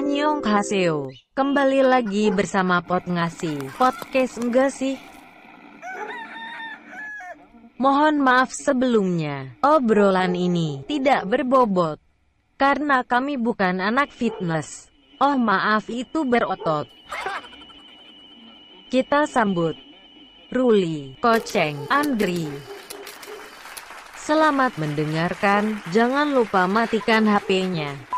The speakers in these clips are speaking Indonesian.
Annyeonghaseyo. Kembali lagi bersama Pot Ngasih. Podcast enggak sih? Mohon maaf sebelumnya. Obrolan ini tidak berbobot. Karena kami bukan anak fitness. Oh maaf itu berotot. Kita sambut Ruli, Koceng, Andri. Selamat mendengarkan, jangan lupa matikan HP-nya.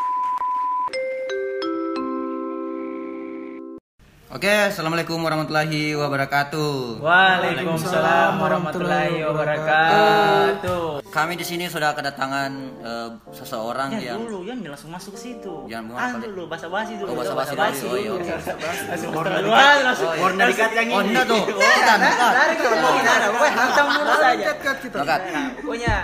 Oke, assalamualaikum warahmatullahi wabarakatuh. Waalaikumsalam warahmatullahi wabarakatuh. Kami di sini sudah kedatangan eh, seseorang Ya yang dulu, yang langsung masuk ke situ. Jangan bunga Ah dulu, basa-basi dulu. Oh, basa-basi dulu. Oh, iya, oke. Langsung langsung Oh, warna dikat yang ini. Oh, enggak tuh. Kita dekat. Dari ke ngomongin ada, gue hancam mulu saja. Dekat. Pokoknya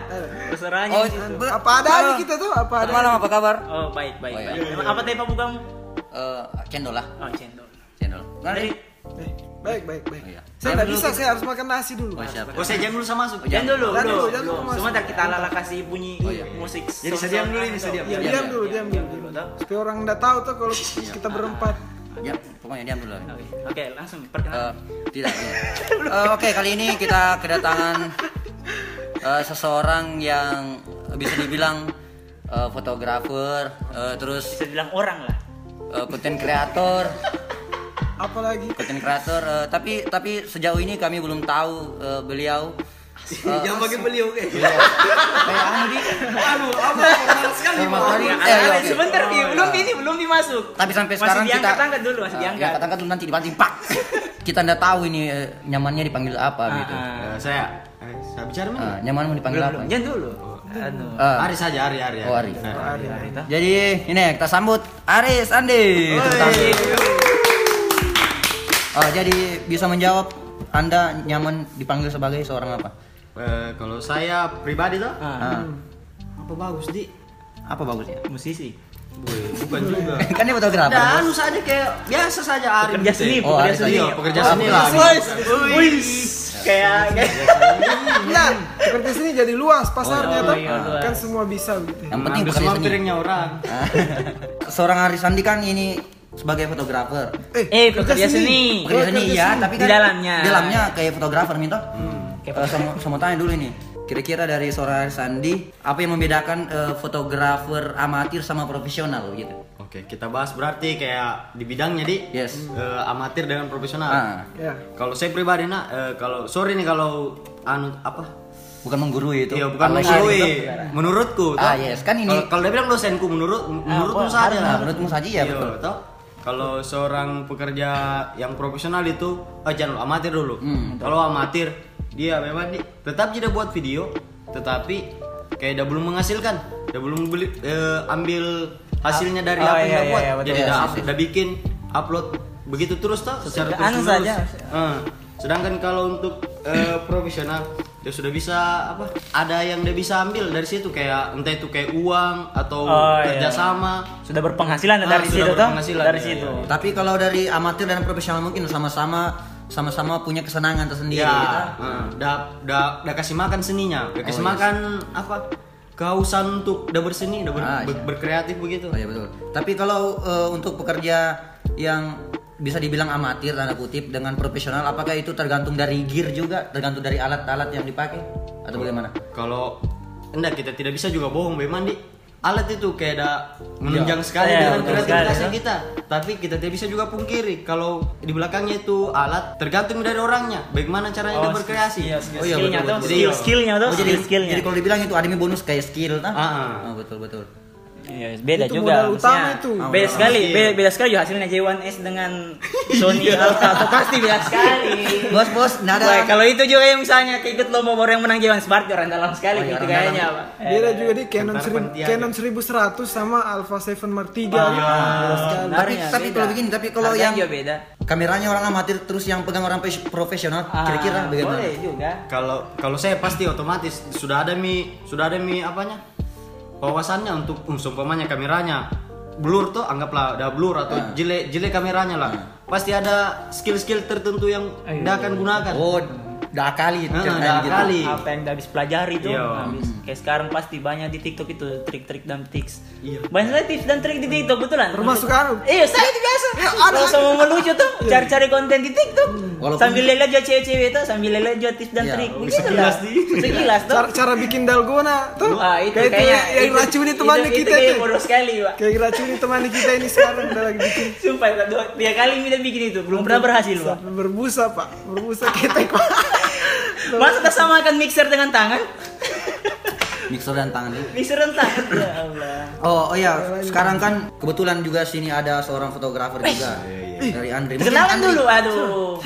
terserahnya Oh, di situ. be- Apa ada halo. kita tuh? Apa ada? Malam apa kabar? Oh, baik, baik, Oh, iya. baik. Apa tadi Pak Bugam? Eh, cendol lah, Oh, cendol. Cendol. Dari Eh, baik, baik, baik. Oh, iya. Saya nggak bisa, saya harus makan nasi dulu. Oh, siap. Oh saya jam dulu sama masuk. Jangan dulu, Jangan dulu. dulu, jangan dulu. Sebentar kita lala kasih bunyi Oh, iya. musik. Jadi saya diam dulu ini, saya diam. Ya, Diam, diam diam. dulu, diam dulu. dulu, toh. Supaya orang nggak tahu tuh kalau kita berempat. Ya, pokoknya diam dulu. Oke, Oke, langsung Eh, perkenalan. tidak. ya. Eh, Oke, kali ini kita kedatangan eh, seseorang yang bisa dibilang eh, fotografer, eh, terus Bisa bilang orang lah. eh, konten kreator, Apalagi konten kreator. eh, tapi tapi sejauh ini kami belum tahu eh, beliau. eh, Jangan pakai beliau kayak. kayak anu di Anu, apa formal sekali Formal Pak. sekali. Ya, Eh, iya, sebentar Ki, belum Ah. ini belum dimasuk. Tapi sampai Masih sekarang diangkat, kita angkat dulu, masih Ah, diangkat. diangkat, angkat dulu nanti dibanting pak. kita ndak tahu ini nyamannya dipanggil apa gitu. Ah, Saya saya bicara mana? Ah, nyaman mau dipanggil apa? Jangan dulu. Anu. Ah, Ari saja, Ari, Ari. Oh, Ari. Nah. Hari itu. Jadi ini kita sambut Aris Andi. Tangan. Oh, jadi bisa menjawab Anda nyaman dipanggil sebagai seorang apa? Eh, kalau saya pribadi tuh Ah, apa bagus di? apa bagusnya? Musisi. Bukan juga. kan dia fotografer. Nah, anu saja kayak biasa saja Ari. Pekerja gitu. seni, Oh, pekerja Ari seni. Iya, pekerja Oh, seni pekerja lah. seni. Wih, kayak kayak Nah, seperti sini jadi luas pasarnya Oh, tuh. iya, luas. Kan semua bisa gitu. Yang penting pekerja seni. piringnya orang. Seorang Aris Andi kan ini sebagai fotografer. eh pekerja seni. Pekerja seni kerja ya, seni. tapi Di kan dalamnya. Di dalamnya kayak fotografer minta. kayak Eh, saya mau- saya mau tanya dulu ini. Kira-kira dari seorang Aris Andi, apa yang membedakan eh, fotografer amatir sama profesional gitu? Oke, kita bahas berarti kayak di bidangnya di Yes. eh, amatir dengan profesional. Ah, Ya. Kalau saya pribadi nak, eh, kalau sorry nih kalau anu apa? bukan menggurui itu. Iya bukan Kalau menggurui. gitu. Menurutku. Ah, toh. yes. Kan ini- Kalau- dia bilang dosenku menurut menurutmu wah, saja. Menurutmu saja ya Iya, betul. toh. Kalau seorang pekerja yang profesional itu, oh jangan amatir dulu. Hmm, Kalau amatir, dia memang di, tetap tidak buat video, tetapi kayak dia belum menghasilkan, dia belum beli eh, ambil hasilnya dari Oh, apa yang iya, dia iya, buat. iya, betul. Jadi Iya, sih, up- sih. dia bikin upload begitu terus toh secara terus saja. Eh, sedangkan kalau untuk eh, profesional dia sudah bisa apa? Ada yang dia bisa ambil dari situ kayak entah itu kayak uang atau Oh, iya. kerjasama. Sudah berpenghasilan Ah, dari sudah situ toh. berpenghasilan, Dari iya, situ. iya. Tapi kalau dari amatir dan profesional mungkin sama-sama sama-sama punya kesenangan tersendiri. Ya, gitu. eh, dah dah dah kasih makan seninya, dah kasih Oh, yes. makan apa? Kehausan untuk dah berseni, dah ber- Ah, ber- iya. berkreatif begitu. Oh iya betul. Tapi kalau eh, untuk pekerja yang bisa dibilang amatir tanda kutip dengan profesional, apakah itu tergantung dari gear juga, tergantung dari alat-alat yang dipakai atau bagaimana? Kalau enggak kita tidak bisa juga bohong memang di alat itu kayak ada menunjang sekali Iya, dengan betul kreativitas sekali, kita. Tapi kita tidak bisa juga pungkiri kalau di belakangnya itu alat tergantung dari orangnya. Bagaimana caranya dia berkreasi. Iya, skill, Oh iya, skillnya betul, tuh, betul. skill skillnya tuh, Oh, jadi, skill skillnya. jadi kalau dibilang itu ada bonus kayak skill, kan? Ah, ah. Oh, betul betul. Iya, beda Itu juga. modal utama maksudnya. itu. Beda Oh, sekali, iya. beda, beda sekali juga hasilnya J1S dengan Sony Alpha itu pasti beda sekali. Bos bos, nggak ada. Wah, kalau itu juga yang misalnya kayak ikut lomba baru yang menang J1 Smart orang dalam sekali Oh, iya, gitu orang kayaknya, dalam. Pak. Beda juga di Canon seribu. Canon 1100 sama Alpha 7 Mark 3 Ah, Beda sekali. tapi tapi beda. kalau begini, tapi kalau Harganya yang juga beda. kameranya orang amatir terus yang pegang orang profesional, Ah, kira-kira bagaimana? Boleh juga. Kalau kalau saya pasti otomatis sudah ada mi sudah ada mi apanya wawasannya untuk um, seumpamanya kameranya blur tuh anggaplah ada blur atau Ah. jelek jelek kameranya lah pasti ada skill-skill tertentu yang iya, dia akan gunakan Oh, dah kali Ah, ceritanya dah gitu. kali. Apa yang udah habis pelajari tuh Iya. habis. Kayak sekarang pasti banyak di TikTok itu trik-trik dan tips. Iya. Banyak sekali tips dan trik di TikTok betulan. Termasuk anu. Iya, saya itu biasa. Kalau sama melucu tuh cari-cari konten di TikTok. Walaupun- Sambil lihat juga cewek-cewek itu, sambil lihat juga tips dan Iya, trik. Begitu sekilas lah. di- Sekilas tuh. Cara, cara bikin dalgona tuh. Ah, itu kayak kayaknya itu yang racuni itu, kita itu bodoh sekali, Pak. Kayak racuni temannya kita ini sekarang udah lagi bikin. Sumpah, Pak, dua, tiga kali kita bikin itu, belum pernah berhasil, Pak. Berbusa pak, berbusa kita kok. Masa kita samakan mixer dengan tangan? Mixer dan tangan itu. Mixer dan tangan, ya Allah. Oh, oh ya, sekarang kan kebetulan juga sini ada seorang fotografer juga dari Andre. Kenalan dulu, aduh.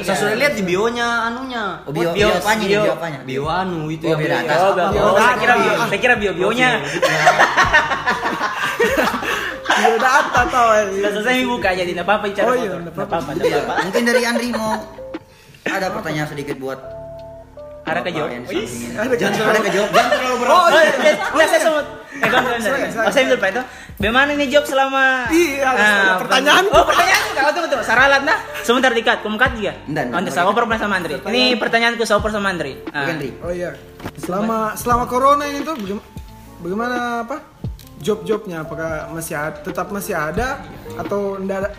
Saya sudah lihat di bionya anunya. Oh, bio, Bio- bio apanya bio- bio apanya? Bio anu itu Oh, yang beda di atas. Oh. Bio- oh, saya kira bio- bio, saya kira bio bionya. Ya udah apa tau eh. Sudah selesai buka jadi enggak apa-apa cara Oh, iya, apa-apa. Iya, apa-apa. mungkin dari Andri mau ada pertanyaan sedikit buat Jawab. Ada Jangan kan? ada ke jawab, jangan terlalu berat. Oh, iya. Nggak, saya semut. Eh, kan. silakan. Oh, saya Pak, itu. Bagaimana nih job selama... Iya, Ah, pertanyaan. Oh, pertanyaan. Kau tunggu, tunggu. Saralat, nah. Sebentar dikat. Kamu kat juga? Nggak, nggak. Nanti saya oper sama Andri. Ini pertanyaanku saya oper sama Andri. Ah. Andri. Oh iya. Selama selama corona ini tuh bagaimana, bagaimana apa? Job-jobnya apakah masih ada, tetap masih ada atau enggak ada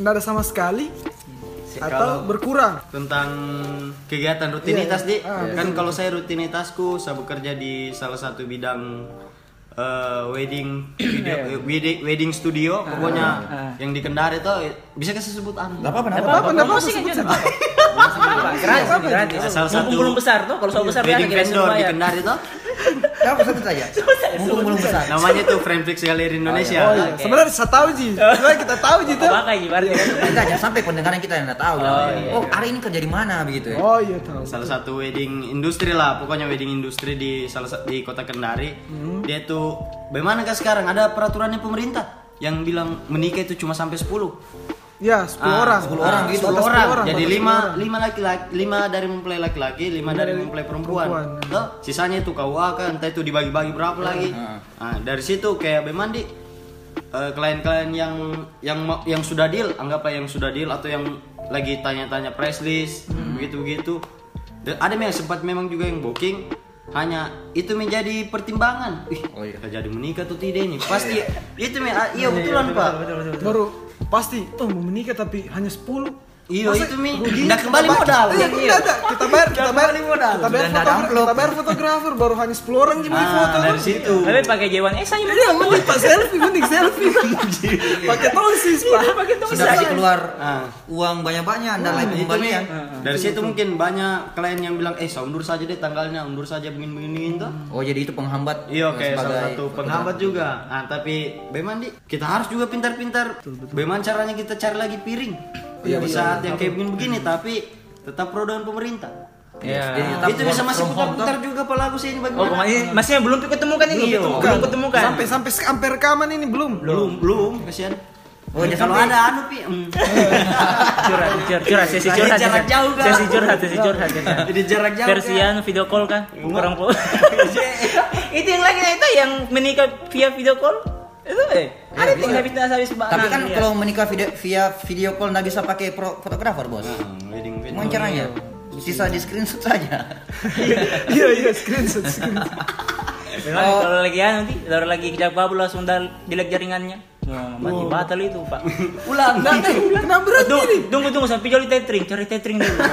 enggak ada sama sekali atau berkurang? tentang kegiatan rutinitas Iya, di iya. Ah, kan kalau saya rutinitasku saya bekerja di salah satu bidang eh, wedding video eh, wedding wedding studio pokoknya ah. yang di Kendari itu bisa kasih sebut anu kan sebut juga. Gratis, gratis. Salah satu- belum besar tuh, kalau saya besar biasa wedding vendor di bayar. Kendari itu Enggak apa sebut saja. Mumpung belum besar. namanya tuh Friendflix Gallery Indonesia Oh iya, Oke. sebenarnya saya tahu Ji. Sebenarnya kita tahu Ji tuh. Apa kayak gimana? Enggak, jangan sampai pendengaran kita yang enggak tahu. Oh, iya, Oh, hari ini kerja di mana begitu ya? Oh iya tahu. salah satu wedding industri lah pokoknya wedding industri di salah sa- di kota Kendari dia tuh bagaimana kan sekarang ada peraturannya pemerintah yang bilang menikah itu cuma sampai 10 Ya, 10 Ah, orang. 10 orang gitu. 10 Batas orang. 10 orang, Jadi batas 5 10 orang. 5 laki-laki, 5 dari mempelai laki-laki, 5 dari mempelai perempuan. perempuan. Tuh, sisanya itu KUA kan, entah itu dibagi-bagi berapa lagi. Heeh. Nah, dari situ kayak Bemandi eh, klien-klien yang yang yang sudah deal, anggaplah yang sudah deal atau yang lagi tanya-tanya price list, begitu-begitu. Dan ada yang sempat memang juga yang booking hanya itu menjadi pertimbangan. Ih, Oh iya. kita jadi menikah atau tidak ini? Pasti itu me, ah, iya betulan, Pak. Baru pasti oh mau menikah tapi hanya 10. Iya itu mi, nggak kembali modal. Iya, enggak ada. Kita bayar, kita bayar, modal. kita bayar fotografer, kita bayar fotografer baru hanya 10 orang cuma Ah, foto. dari situ. Tapi pakai jewan, eh saya Iya, mending pak selfie, mending selfie. Pakai tongsis pak. pakai tuh Sudah kasih keluar Ah. uang banyak-banyak Anda lagi Itu pengembalian. Mi. Dari situ mungkin banyak klien yang bilang, eh saya undur saja deh tanggalnya, undur saja begini-begini tuh. Oh, jadi itu penghambat Iya, sebagai salah satu penghambat juga. Nah, tapi Beman di, kita harus juga pintar-pintar. Bagaimana caranya kita cari lagi piring? Iya, di iya, saat yang kayak begini-begini, tapi tetap pro dengan pemerintah. Iya. Jadi tetap itu bisa masih putar-putar juga pak lagu sih ini Oh, bagaimana? kemarin masih belum ketemukan ini. Iya, Belum belum. ketemukan. Sampai sampai sampai rekaman ini belum. belum, belum, kasihan. Oh, jangan kalau ada anu pi, curhat, curhat, curhat, sesi curhat, jarak jauh, Kak. sesi curhat, sesi curhat. ya, jadi jarak jauh. Kak. anu video call kan, kurang po. itu yang lagi itu yang menikah via video call. Itu eh, ada tuh habis habis Tapi kan kalau menikah video, via video call nggak bisa pakai pro- fotografer, Bos. Hmm, wedding. Gimana caranya? Sisa di screenshot saja. Iya iya screenshot. screenshot. Memang kalau lagi anu nanti, kalau lagi kejap kabel langsung dal jelek jaringannya. Wah, mati batal itu, Pak. Ulang, Enggak, eh, kenapa berhenti Tunggu, tunggu, tunggu sampai jauh tethering, cari tethering dulu.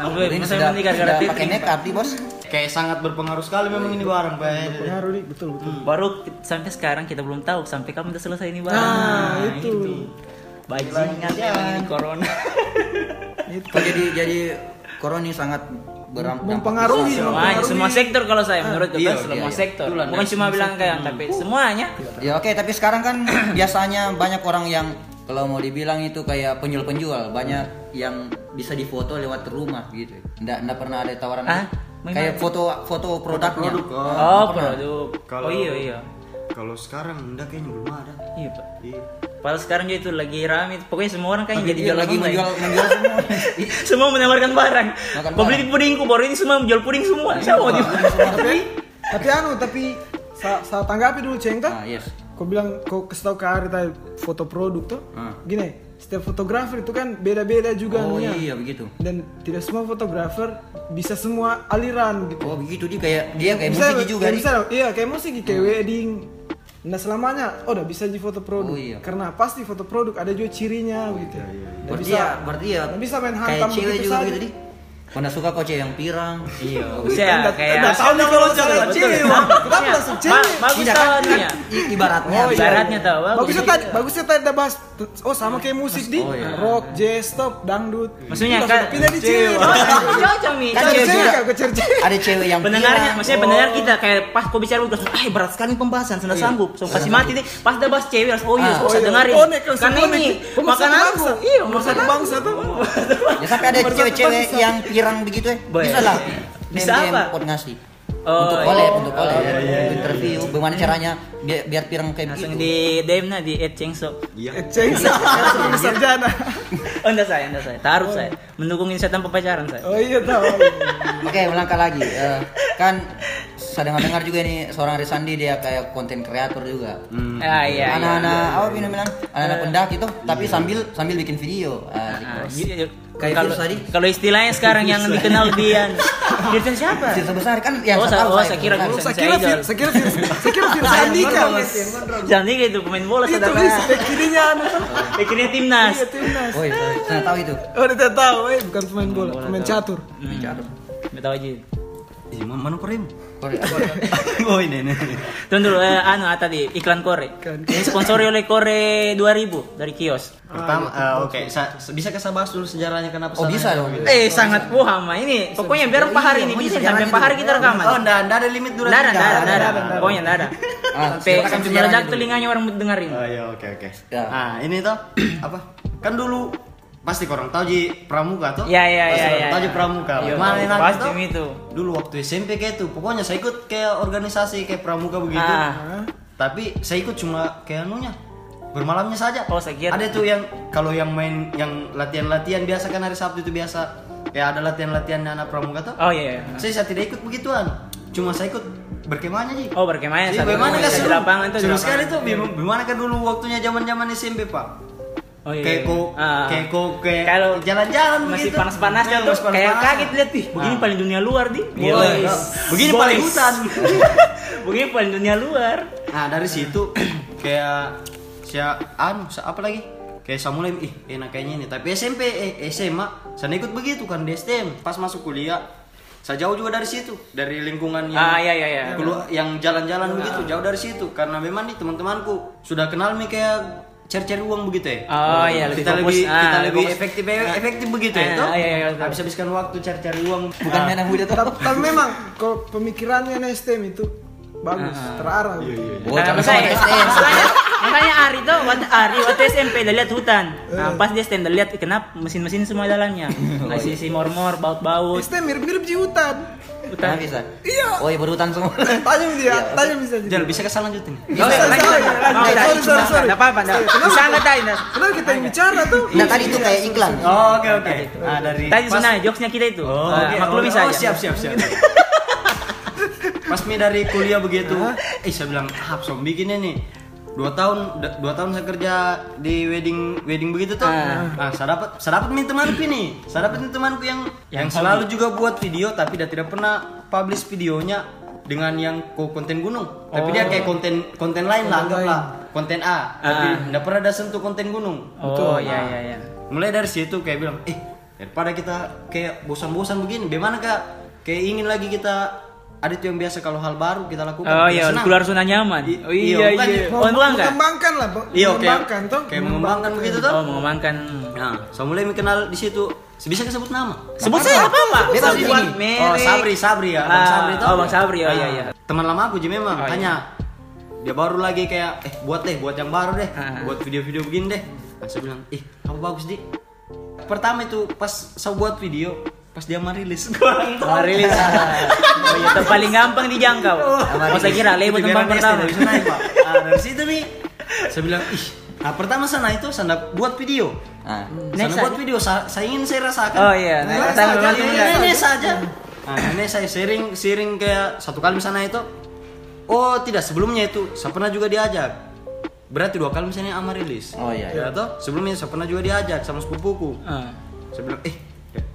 Nah, Ini masa sudah, menikah pakai tethering. make up nih, Bos. Kayak sangat berpengaruh sekali memang ini barang, Pak. Pengaruh nih, betul betul. Baru ki- sampai sekarang kita belum tahu sampai kapan udah selesai ini bang. Nah, itu. Bajingan ya ini corona. Oh, jadi jadi corona ini sangat beram- Mempengaruhi. Semuanya, semua sektor kalau saya menurut Iya, iya, semua iya, iya. sektor. Itulah, Bukan cuma bilang kayak tapi semuanya. Ya oke, tapi sekarang kan biasanya banyak orang yang kalau mau dibilang itu kayak penjual-penjual, banyak yang bisa difoto lewat rumah gitu. Nggak, nggak pernah ada tawaran Ah, gitu. Kayak foto foto produknya. produk, oh. Oh, produk. Kalau- Oh iya iya. Kalau sekarang enggak kayaknya belum ada. Iya pak. Iya. Padahal sekarang juga itu lagi rame. Pokoknya semua orang kayaknya jadi Iya, jual lagi online. menjual menjual semua. semua menawarkan barang. Makan Mau beli pudingku baru ini semua menjual puding semua. Siapa mau di Tapi tapi anu tapi sa, sa tanggapi dulu ceng Ah, tak? yes. Kau bilang kau kasih tahu ke Ari tadi foto produk tuh. Ah. Gini, setiap fotografer itu kan beda-beda juga Oh anunya. iya begitu. dan tidak semua fotografer bisa semua aliran gitu Oh begitu dia kayak dia kayak Bisa- musik juga kayak nih. bisa, iya kayak musik kayak wedding nah selamanya oh udah bisa di foto produk Oh, iya. karena pasti foto produk ada juga cirinya gitu Nggak Berarti bisa ya, berarti ya bisa main kayak hantam cewek begitu juga saja. begitu di. Mana suka kok cewek yang pirang. Iya. Saya kayak nggak tahu nih kalau salah cewek kenapa Iya. langsung Ba- cewek bagus tau kan, anunya. i- ibaratnya. Oh, ibaratnya tau bagus. bagusnya tadi bagusnya tadi udah bahas oh sama kayak musik di Oh, iya. rock jazz stop dangdut Maksudnya Udah, kan pindah di cewek Oh, cocok nih. Kan cewek Ada cewek yang pendengarnya pirang. maksudnya pendengar kita kayak pas kau bicara udah ah berat sekali pembahasan sudah sanggup so kasih mati deh pas udah bahas cewek langsung oh iya Ah. oh, Oh, iya. dengerin Bonek, langsung karena ini makanan aku bangsa. iya pemersatu bangsa tuh Ya sampai ada cewek-cewek yang pirang begitu ya. Boy. Bisa lah. Bisa DM apa? pot ngasih. Oh, untuk iya. collab, untuk collab, untuk interview. Bagaimana caranya biar biar pirang kayak langsung begitu. di DM nah di Ed Cengso Iya. Eh, ceng langsung sarjana oh enggak saya enggak saya taruh saya mendukung insan tanpa pacaran saya oh iya tahu Oke, melangkah lagi. Eh, kan saya dengar-dengar juga nih seorang Risandi dia kayak konten kreator juga. ah iya iya. Anak-anak apa bilang bilang anak-anak pendaki tuh, tapi sambil sambil bikin video. Asik, Ah, iya, iya. Kalau kalau istilahnya sekarang yang dikenal dia Firsan siapa? Sirsa besar kan yang Oh, saya tahu oh, saya. saya kira Bukan. Firsa. saya kira saya kira saya kira Firsa Andika mas nih gitu pemain bola itu saudara. back kirinya anu kan Akhirnya timnas. iya timnas Oh, iya, saya, saya tahu itu. oh dia tidak tahu eh bukan pemain bola pemain catur Hmm. Nggak tahu aja. Ih, ma- mana korem? Korea. oh ini ini. Tunggu dulu, eh, anu ah, tadi iklan Kore. Ini sponsori oleh Kore 2000 dari kios. Pertama, eh, oke, sa- bisa kita bahas dulu sejarahnya kenapa Oh, bisa dong. Eh sangat paham ah. ini. Pokoknya biar Pak Hari ini bisa sampai Pak Hari kita rekaman. Oh, enggak, enggak ada limit durasi. Nggak ada, nggak ada. Pokoknya nggak ada. Ah, Sampai meledak telinganya orang dengerin. Oh iya, oke oke. Ya. Nah, ini toh apa? Kan dulu pasti korang tahu ji pramuka toh? Ya ya Pasti ya korang ya. Tahu ji pramuka. Iya, Mana enak pasti itu. Dulu waktu SMP kayak itu, pokoknya saya ikut kayak organisasi kayak pramuka begitu. Ah. Tapi saya ikut cuma kayak anunya bermalamnya saja. Oh, saya kira. Ada tuh yang kalau yang main yang latihan-latihan biasa kan hari Sabtu itu biasa kayak ada latihan-latihan anak pramuka toh. Oh iya. iya. Saya, saya tidak ikut begituan. Cuma saya ikut berkemahnya ji. Oh berkemahnya satu bagaimana rumah, kan di seru? lapangan tuh di Seru sekali tuh. Bagaimana bagaimana kan dulu waktunya zaman-zaman SMP pak? Oh iya. Kayak kok, Ah. kayak kok, kayak kalau jalan-jalan masih begitu. panas-panasnya Ya, tuh masih kayak kaget lihat ih begini Ah. paling dunia luar di Iya, iya. Begini paling hutan. begini paling dunia luar Nah dari situ kayak siapa anu sa- apa lagi? Kayak saya mulai ih enak kayaknya ini. Tapi SMP eh SMA saya ikut begitu kan di STM. Pas masuk kuliah saya jauh juga dari situ, dari lingkungan yang ah iya iya iya yang jalan-jalan begitu jauh dari situ karena memang nih teman-temanku sudah kenal nih kayak cari-cari uang begitu ya. Oh, iya, lebih kita fokus. lebih Ah, kita lebih fokus. efektif efektif begitu Ah, ya toh. iya, iya, iya. Habis-habiskan waktu cari-cari uang. Bukan Ah. main muda tuh. tapi, tapi memang kalau pemikirannya STM itu bagus terarah Oh, Nah, makanya, sama STM. makanya, makanya Ari tuh, waktu Ari waktu SMP dia lihat hutan. Nah, pas dia dia lihat "Ih, kenapa mesin-mesin semua dalamnya. Masih si mormor, baut-baut. STM mirip-mirip di hutan Hutan bisa. Iya. Oh, iya berhutan semua. tanya dia tanya bisa jadi Jangan bisa kesal lanjutin. Sorry, sorry. Enggak apa-apa, enggak. Bisa enggak? Nggak. kenapa kita yang bicara tuh Nah, tadi itu kayak iklan. Oh, oke oke. Nah, dari Tadi sebenarnya jokesnya kita itu. Oh, Nah, oke. maklumi oh, saja. Oh, siap siap siap. Pas mi dari kuliah begitu, eh saya bilang, ah, som bikinnya nih. Dua tahun, dua tahun saya kerja di wedding wedding begitu tuh. Ah. Nah, saya dapat saya dapat nih temanku nih. Saya dapat nih temanku yang yang, Yang selalu juga buat video tapi dia tidak pernah publish videonya dengan yang ko- konten gunung. Tapi dia kayak konten konten lain lah, anggaplah konten A. Tapi Ah. tidak pernah ada sentuh konten gunung. Oh, iya iya iya. Mulai dari situ kayak bilang, eh daripada kita kayak bosan-bosan begini, bagaimana kak? Kayak ingin lagi kita ada itu yang biasa kalau hal baru kita lakukan. Oh ya iya, senang. keluar zona nyaman. I- Oh iya, iya iya. Oh, bukan enggak? mengembangkan lah. Iya, kayak, mengembangkan toh kayak mengembangkan begitu tuh. Oh, mengembangkan. Nah, saya mulai kenal di situ. Bisa kita sebut nama? Sebut saja apa apa? Bebas di Buat sini. merek. Oh, Sabri, Sabri ya, Bang Ah, Sabri tuh. Oh, Bang Sabri. Oh Ah, iya iya. Teman lama aku Ji memang Oh, iya. tanya. Dia baru lagi kayak eh buat deh, buat yang baru deh. Ah. Buat video-video begini deh. Nah, saya bilang, "Ih, apa bagus, Di?" Pertama itu pas saya buat video, pas dia merilis. Kurang tahu. Merilis. Oh iya, itu paling gampang dijangkau. Oh, saya kira label tempat pertama. Bisa naik, Pak. Ah, dari situ nih, saya bilang, ih, nah pertama sana itu sana buat video. Nah, Sana Next buat video, sa- saya ingin saya rasakan. Oh iya, Nah, nah, saja, pertama memang iya, enggak. iya. ini saja. Nah, ini saya sharing sharing kayak satu kali di sana itu. Oh tidak sebelumnya itu saya pernah juga diajak. berarti dua kali misalnya ama rilis. Oh, iya, Ya toh, sebelumnya saya pernah juga diajak sama sepupuku. Ah. Saya bilang, eh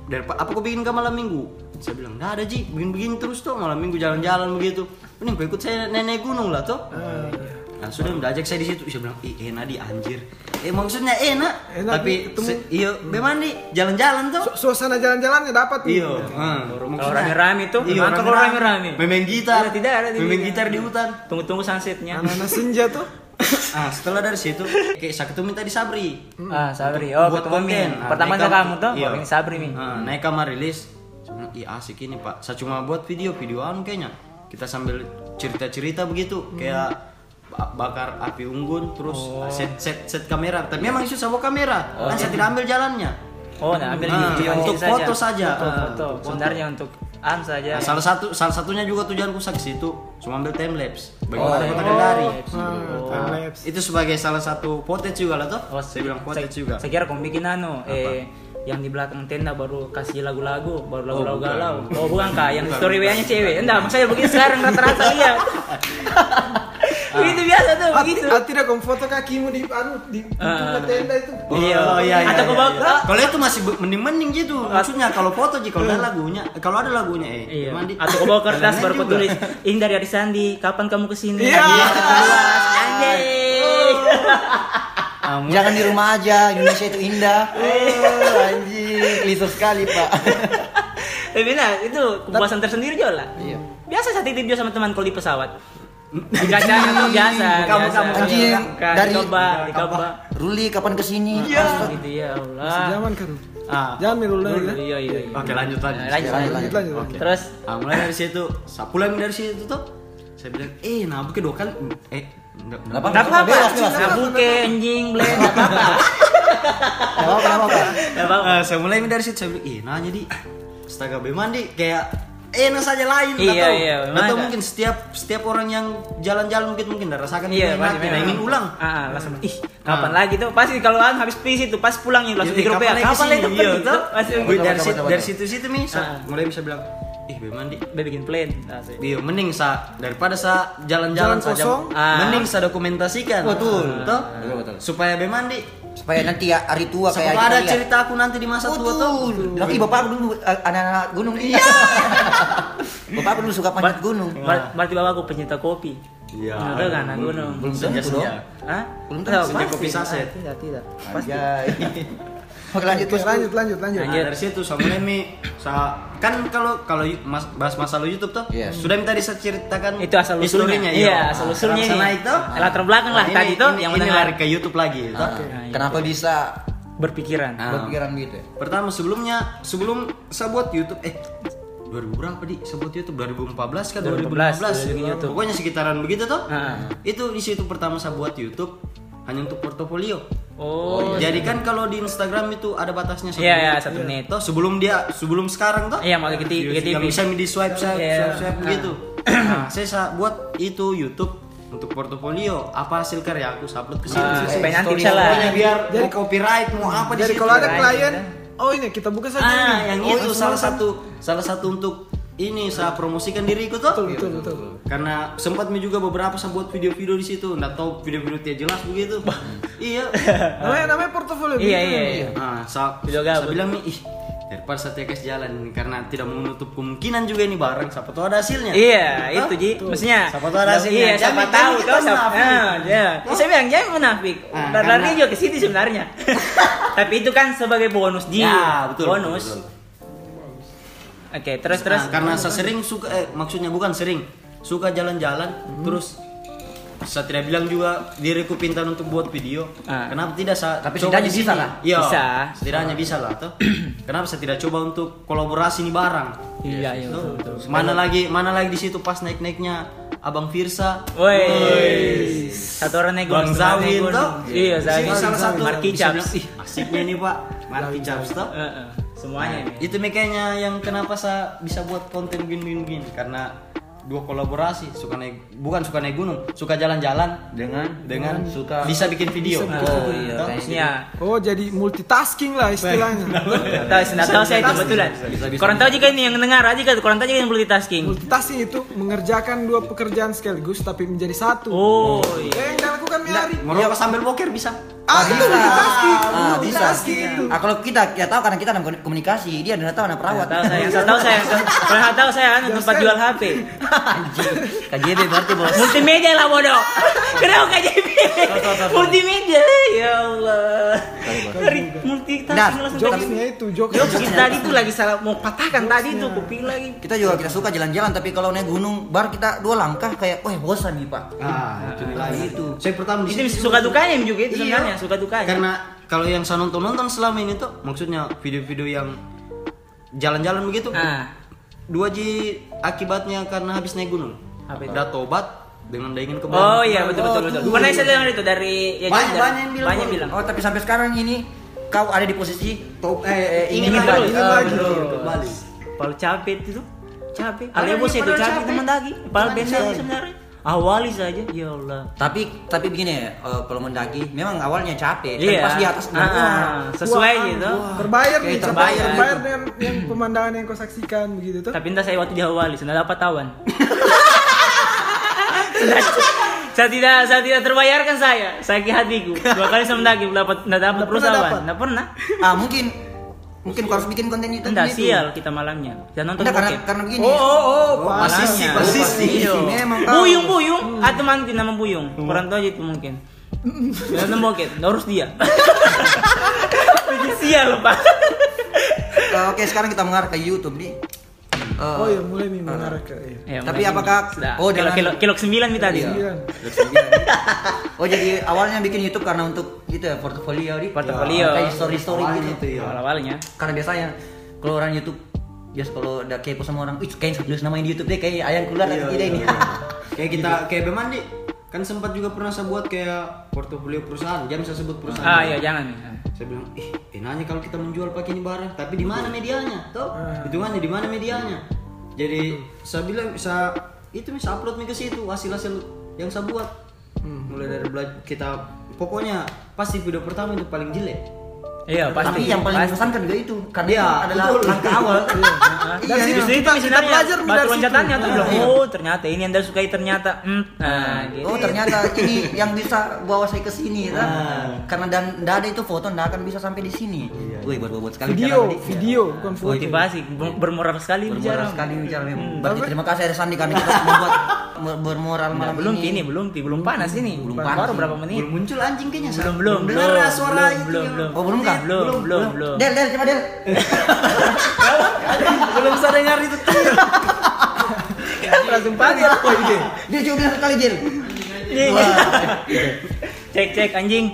dari apa kau bikin ke malam minggu? Saya bilang, nggak ada Ji, begini-begini terus tuh malam minggu jalan-jalan begitu. Mending kau ikut saya nenek gunung lah toh. Nah, sudah udah ajak saya di situ. Saya bilang, ih enak di anjir. Eh maksudnya enak, Enak, tapi iya, bagaimana nih jalan-jalan tuh? Su- suasana jalan-jalannya dapat nih. Iya, ah, Kalau maksudnya- rame-rame tuh, Iya, mantap kalau rame-rame. Main gitar, Iya, tidak ada, tidak. gitar di hutan. Tunggu-tunggu sunsetnya. Anak-anak senja tuh. Ah, setelah dari situ, kayak saya ketemu tadi Sabri. Ah, Sabri. Oh, Buat konten. Ah, Pertama ke kam- kamu tuh, iya. ini Sabri Mi. Ah, naik kamar rilis. Bilang, iya asik ini pak. Saya cuma buat video, videoan kayaknya. Kita sambil cerita-cerita begitu, kayak ba- bakar api unggun, terus set set set kamera. Tapi memang itu bawa kamera, kan saya tidak ambil jalannya. Oh, nah ambil Ah, video untuk foto saja. Foto, Ah, foto. untuk Sebenarnya untuk an saja. Nah, salah satu salah satunya juga tujuanku ke situ cuma ambil time lapse. Bagaimana Oh, kota. Kendari. Time lapse. Itu sebagai salah satu footage juga lah toh. Oh, saya bilang saya, juga. Saya kira kamu bikin anu, eh yang di belakang tenda baru kasih lagu-lagu, baru lagu-lagu bukan. galau. Oh, bukan kak, yang story WA-nya cewek. Enggak, maksudnya begini sekarang rata-rata iya. Begitu biasa tuh, Ah, begitu. ti- ah, tidak kamu foto kakimu di anu di Ah. tenda itu. Iya. Oh iya iya. Atau iya, kau bawa- iya. Kalau itu masih mending-mending gitu. Maksudnya kalau foto Ji, kalau ada lagunya, kalau ada lagunya eh Iya. mandi. Atau kau bawa kertas baru kau tulis ini dari Arisandi, kapan kamu ke sini? Iya. Anjing. Ah, mu- Jangan di rumah aja, Indonesia itu indah. Oh, anjing, klise sekali, Pak. Tapi nah, itu kepuasan tersendiri juga lah. Iya. Biasa saya titip juga sama teman kalau di pesawat. Di kacanya tuh biasa. Kamu- biasa. kamu- Anjing, dari dicoba, dicoba. Ruli kapan ke sini? Ah, gitu ya Allah. Zaman kan. Ah, Jangan mirul lagi. Iya iya iya. Oke lanjut lanjut. Nah, lanjut, Lanjut, lanjut. Lanjut lanjut. Terus Ah, mulai dari situ, saya pulang dari situ tuh, saya bilang, eh, nah bukan dua kali, eh, enggak, Nggak apa-apa. Enggak apa-apa. Bebas, bebas. Nabuke anjing bleh enggak apa-apa. Nggak apa-apa, nggak apa-apa. Enggak apa-apa. Ah, saya mulai dari situ, saya bilang, eh, nanya di, astaga, bagaimana di, kayak enak saja lain, Iya, tahu. iya, mana? mungkin setiap setiap orang yang jalan-jalan mungkin mungkin dah rasakan Iya, nah, memang. ingin ulang. Ah, ah, langsung ih, kapan lagi tuh? Pasti kalau an habis pis itu pas pulangnya langsung di grup ya. lagi Kapan lagi? Iya, tuh. Pasti dari situ dari situ situ mi, sa- Ah. mulai bisa bilang, ih bagaimana di, Be bikin plan. Nah, sih. Iya, mending sa daripada sa jalan-jalan Jalan saja. kosong. Ah. Mending sa dokumentasikan. Betul. Toh? Betul, betul. Supaya bemandi. Supaya nanti ya hari tua Siapa kayak tahu ada lihat. cerita aku nanti di masa tua tuh. Lagi bapak dulu eh, anak-anak gunung. Iya. bapak dulu suka panjat gunung. Ber- berarti bapakku pencinta kopi. Iya. Tahu kan anak gunung. Belum tentu dong. Senja-senja. Hah? Belum Tahu, tentu. Kopi saset. Tidak, tidak. Pasti. Oke lanjut terus. lanjut lanjut lanjut. Nah, dari situ sama mulai mi sa kan kalau kalau mas, bahas masalah YouTube tuh Yes. sudah minta diceritakan Itu asal usulnya. historinya, Iya, asal usulnya Kenapa ini. naik tuh. Latar belakang lah Nah, tadi tuh yang ini mendengar. lari ke YouTube lagi. toh. Ah, Kenapa bisa Berpikiran. Ah. berpikiran gitu? ya? Pertama sebelumnya sebelum saya buat YouTube eh 2000 berapa di saya buat YouTube 2014 kan 2015, 2015 bikin YouTube. pokoknya sekitaran begitu toh Ah. itu di situ pertama saya buat YouTube hanya untuk portofolio Oh, jadi kan kalau di Instagram itu ada batasnya satu Iya, menit. iya, satu menit. toh sebelum dia sebelum sekarang toh Iya, mau ke TV, ke yang TV. bisa di swipe swipe Iya. swipe swipe begitu nah saya sa- buat itu YouTube untuk portofolio apa hasil karya aku saya upload ke situ Ah, Sih. supaya nanti bisa lah. Biar mau copyright mau apa di Jadi kalau ada klien, kan? oh ini kita buka saja Ah, ini. yang Oh, itu salah satu salah satu untuk ini saya promosikan diriku tuh. Betul betul betul. Karena sempat mi juga beberapa saya buat video-video di situ, nggak tahu video-video tidak jelas begitu. iya. Namanya namanya portofolio. Iya, gitu. iya, iya. Nah, saya, Video saya bilang nih, ih, daripada saya tekes jalan karena tidak menutup kemungkinan juga ini barang, siapa tahu ada hasilnya. Iya, Hah? itu Ji. Maksudnya Siapa tahu ada hasilnya. Iya, siapa Jangan- tahu kita siapa. iya. Saya bilang jangan munafik. Ah, Lari-lari karena- juga ke sini sebenarnya. Tapi itu kan sebagai bonus Ji. Ya, betul. Bonus. betul, betul. Oke, terus terus. Nah, karena saya sering suka eh maksudnya bukan sering suka jalan-jalan Hmm. terus saya tidak bilang juga diriku pintar untuk buat video. Ah. Kenapa tidak saya Tapi coba di sini? bisa lah. Iya. Bisa. Setidaknya bisa lah tuh. Kenapa saya tidak coba untuk kolaborasi nih barang? Iya, iya Tuh. betul betul. Mana lagi mana lagi di situ pas naik-naiknya Abang Firsa. Woi. Satu orang nego. Bang Zawin tuh. Iya, Zawin. salah satu Marki Chaps. asiknya nih, Pak. Marki Chaps tuh. Eh, eh, Semuanya ini. Itu makanya yang kenapa saya bisa buat konten gini-gini karena dua kolaborasi suka naik bukan suka naik gunung suka jalan-jalan dengan dengan suka bisa bikin video oh iya Toh? kayak gitu. Ya, Oh jadi multitasking lah istilahnya. Tahu, tahu saya itu betulan. Korang tahu jika ini yang dengar aja kan, korang tahu jika yang multitasking. multitasking itu mengerjakan dua pekerjaan sekaligus tapi menjadi satu. Oh, iya. Eh, yang dilakukan Miari. merokok sambil boker bisa Ah, itu multitasking. Ah, bisa. itu. Ah, kalau kita ya tahu karena kita dalam komunikasi, dia udah tahu anak perawat. Tahu saya, saya tahu saya. Nggak tahu saya anu tempat jual HP. Anjing. KJB berarti bos. Multimedia lah bodoh. Kenapa KJP? Multimedia. Ya Allah. Dari Nah, multitasking langsung KJP. Jokesnya itu, jokes. Tadi tuh lagi salah mau patahkan tadi tuh kuping lagi. Kita juga kita suka jalan-jalan tapi kalau naik gunung bar kita dua langkah kayak wah bosan nih pak. ah itu lagi itu. saya pertama di Itu situ suka dukanya juga itu Iya. Sebenarnya, suka dukanya. karena kalau yang saya nonton nonton selama ini tuh maksudnya video-video yang jalan-jalan begitu Ah. dua ji akibatnya karena habis naik gunung Apa itu? udah tobat dengan ingin kembali Oh iya betul betul betul. Pernah saya dengar itu dari ya, Banyak- banyak yang bilang banyak bilang. Oh tapi sampai sekarang ini kau ada di posisi Top, eh, eh, Ingin ingin lagi, Ah, lagi, betul. kembali. Kalau capek itu capek. Alias bos itu capek teman lagi. Benda saya- sebenarnya. Awali saja, ya Allah. tapi tapi begini ya eh, kalau mendaki memang awalnya capek tapi Iya. pas di atas Ah, wah, sesuai Wah, gitu. Terbayar Kayak nih, terbayar terbayar, gitu. terbayar dengan yang pemandangan yang kau saksikan begitu tuh. Tapi entah saya waktu di Awali sudah dapat tawan. Saya tidak saya tidak terbayarkan saya sakit hatiku dua kali saya mendaki dapat dapat perusahaan dapat. tidak pernah ah mungkin mungkin kau harus bikin konten itu tidak gitu. sial kita malamnya kita nonton Enggak, karena karena begini Oh, oh, oh. Pasisi, Malamnya. pasisi. Iya. Memang kau. Buyung buyung atau manti nama buyung kurang tahu aja itu mungkin nonton bokep harus dia bikin sial pak oke sekarang kita mengarah ke YouTube nih Eh, Oh iya, mulai nih mengarah ke iya. Ya, Tapi mulai apakah-. Sudah. oh, kilo, kilo, kilo 9 nih tadi Iya. Sembilan. oh jadi awalnya bikin YouTube karena untuk gitu ya portofolio di Portofolio. kayak story story gitu ya. awal awalnya karena biasanya kalau orang YouTube biasa kalau udah kepo sama orang, ih kayak serius namain di YouTube deh kayak ayam keluar Iya, atau tidak ini. kayak kita kayak Bemandi kan sempat juga pernah saya buat kayak portofolio perusahaan jangan saya sebut perusahaan ah iya jangan saya bilang ih enaknya kalau kita menjual pakai ini barang tapi di mana medianya? Toh hitungannya di mana medianya? Jadi saya bilang saya itu bisa upload nih ke situ hasil hasil yang saya buat. Mulai dari belajar kita pokoknya pasti video pertama itu paling jelek iya pasti Tapi yang paling Pasti. membosankan juga itu karena Iya, itu adalah betul. langkah awal. Dari situ Justru itu kita, kita sebenarnya belajar batu dari situ. loncatannya tuh Iya. bilang, oh ternyata ini yang anda sukai ternyata hmm. nah gitu Oh ternyata ini yang bisa bawa saya ke sini kan? Karena dan nggak ada itu foto nggak akan bisa sampai di sini. Wih buat buat sekali Video, video, bukan foto. motivasi ber- bermoral sekali Bermoral bicara sekali bicara memang. Berarti terima kasih ada Sandi karena kita membuat ber- bermoral Nah, malam belum ini. belum belum panas ini Belum baru panas. berapa menit belum muncul anjing kayaknya belum belum dengar ya suara belum, itu belum yang- belum Oh belum belum belum belum Del Del coba Del. belum saya dengar itu langsung panas Dia juga bilang sekali Del. cek cek anjing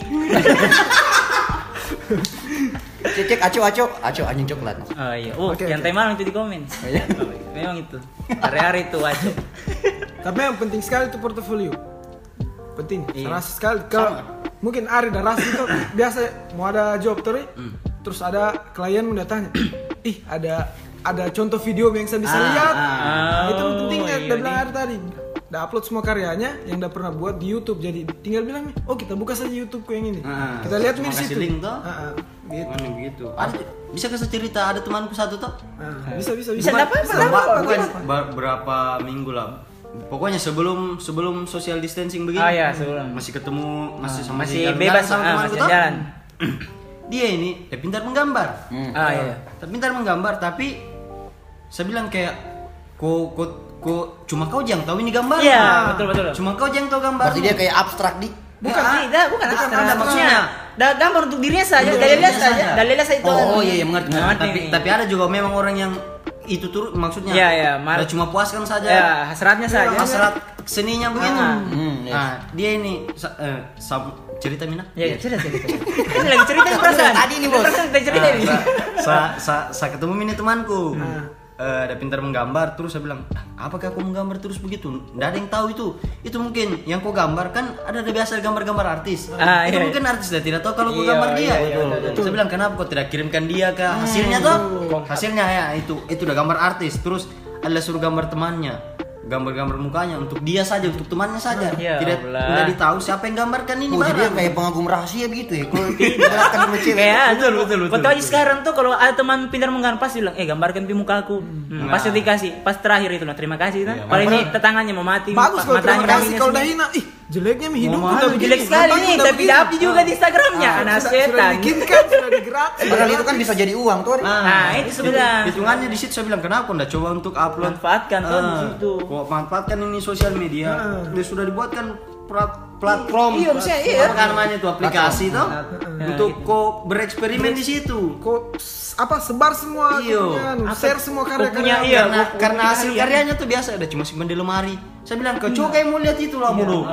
Cek cek aco aco aco anjing coklat. oh iya oh Oke, yang oke. malam itu di komen iya? memang itu hari-hari itu aja Tapi yang penting sekali itu portofolio. Penting, Iya. rasa sekali. Kalau mungkin Ari dan Ras itu biasa mau ada job terus, terus ada klien udah tanya, ih ada ada contoh video yang saya bisa Ah, lihat. ah. Nah, itu Oh, pentingnya. iya Udah bilang. Ari tadi, udah upload semua karyanya yang udah pernah buat di YouTube. Jadi tinggal bilang nih, oh kita buka saja YouTube yang ini. Ah, kita lihat nih di situ. link toh. Ah, ah, gitu. Mana begitu ada bisa kasih cerita ada temanku satu tuh Ah, bisa bisa bisa bisa. dapat Bukan- bukan ba- berapa minggu lah pokoknya sebelum sebelum social distancing begini ah ya sebelum masih ketemu masih sama masih bebas sama ah, masih tuh. jalan dia ini eh, pintar menggambar ah iya tapi pintar menggambar tapi saya bilang kayak kok kok kok cuma kau yang tahu ini gambar Iya, betul, betul. cuma kau yang tahu gambar Berarti dia kayak abstrak di. Bukan, Ah, tidak, bukan bukan, abstrak. ada maksudnya. Da, gambar untuk dirinya saja, dirinya saja, lihat saja itu. Oh iya iya mengerti. Nah, mengerti. tapi tapi ada juga memang orang yang itu turut maksudnya Iya, iya, udah cuma puaskan saja Ya, hasratnya saja. hasrat seninya begitu Ah. Hmm, yes. nah dia ini sa- eh, sam- cerita mina Ya, cerita cerita. Ini lagi cerita perasaan. Tadi nih, Bos. Perasaan cerita Nah, ini. sa, sa, sa, sa ketemu ini temanku Eh, ada pintar menggambar. Terus saya bilang "Ah, apakah aku menggambar terus begitu? Nggak ada yang tahu itu. Itu mungkin yang kau gambar kan ada ada biasa gambar-gambar artis. Ah, itu iya, mungkin artis dia tidak tahu kalau kau Iya, gambar dia. iya, iya, betul, saya bilang kenapa kau tidak kirimkan dia ke hasilnya toh? Hasilnya ya itu. Itu udah gambar artis. Terus ada suruh gambar temannya gambar-gambar mukanya untuk dia saja, untuk temannya saja. Ya Tidak Allah. tidak ditahu siapa yang gambarkan ini Oh, jadi dia barang. kayak pengagum rahasia begitu ya. Kalau sama cewek. Kayak Betul, betul, betul, aja betul. sekarang tuh kalau ada teman pintar menggambar pasti bilang, eh gambarkan pi muka aku. Hmm, Pasti dikasih. Pas terakhir itu nah terima kasih nah. Kalau ini tetangganya mau mati. Bagus kalau terima matanya kasih kalau semua. dah hina. Ih, jeleknya mi hidup udah begini. jelek sekali nih, tapi dapat juga di Instagramnya, Ah, anak setan. dibikinkan, sudah digerak. Padahal itu kan bisa jadi uang tuh. Nah, itu sebenarnya. Hitungannya di situ saya bilang kenapa nggak coba untuk upload Manfaatkan tuh di Ah, situ. Kok manfaatkan ini sosial media. Dia sudah dibuatkan platform. Iya, maksudnya iya. Apa namanya itu aplikasi? Nah, Untuk kok bereksperimen di situ. Kok apa sebar semua Iya. share semua karya-karya. iya. karena karena hasil karyanya tuh biasa ada cuma simpan di lemari. Saya bilang ke coba kayak mau lihat itu lah bro.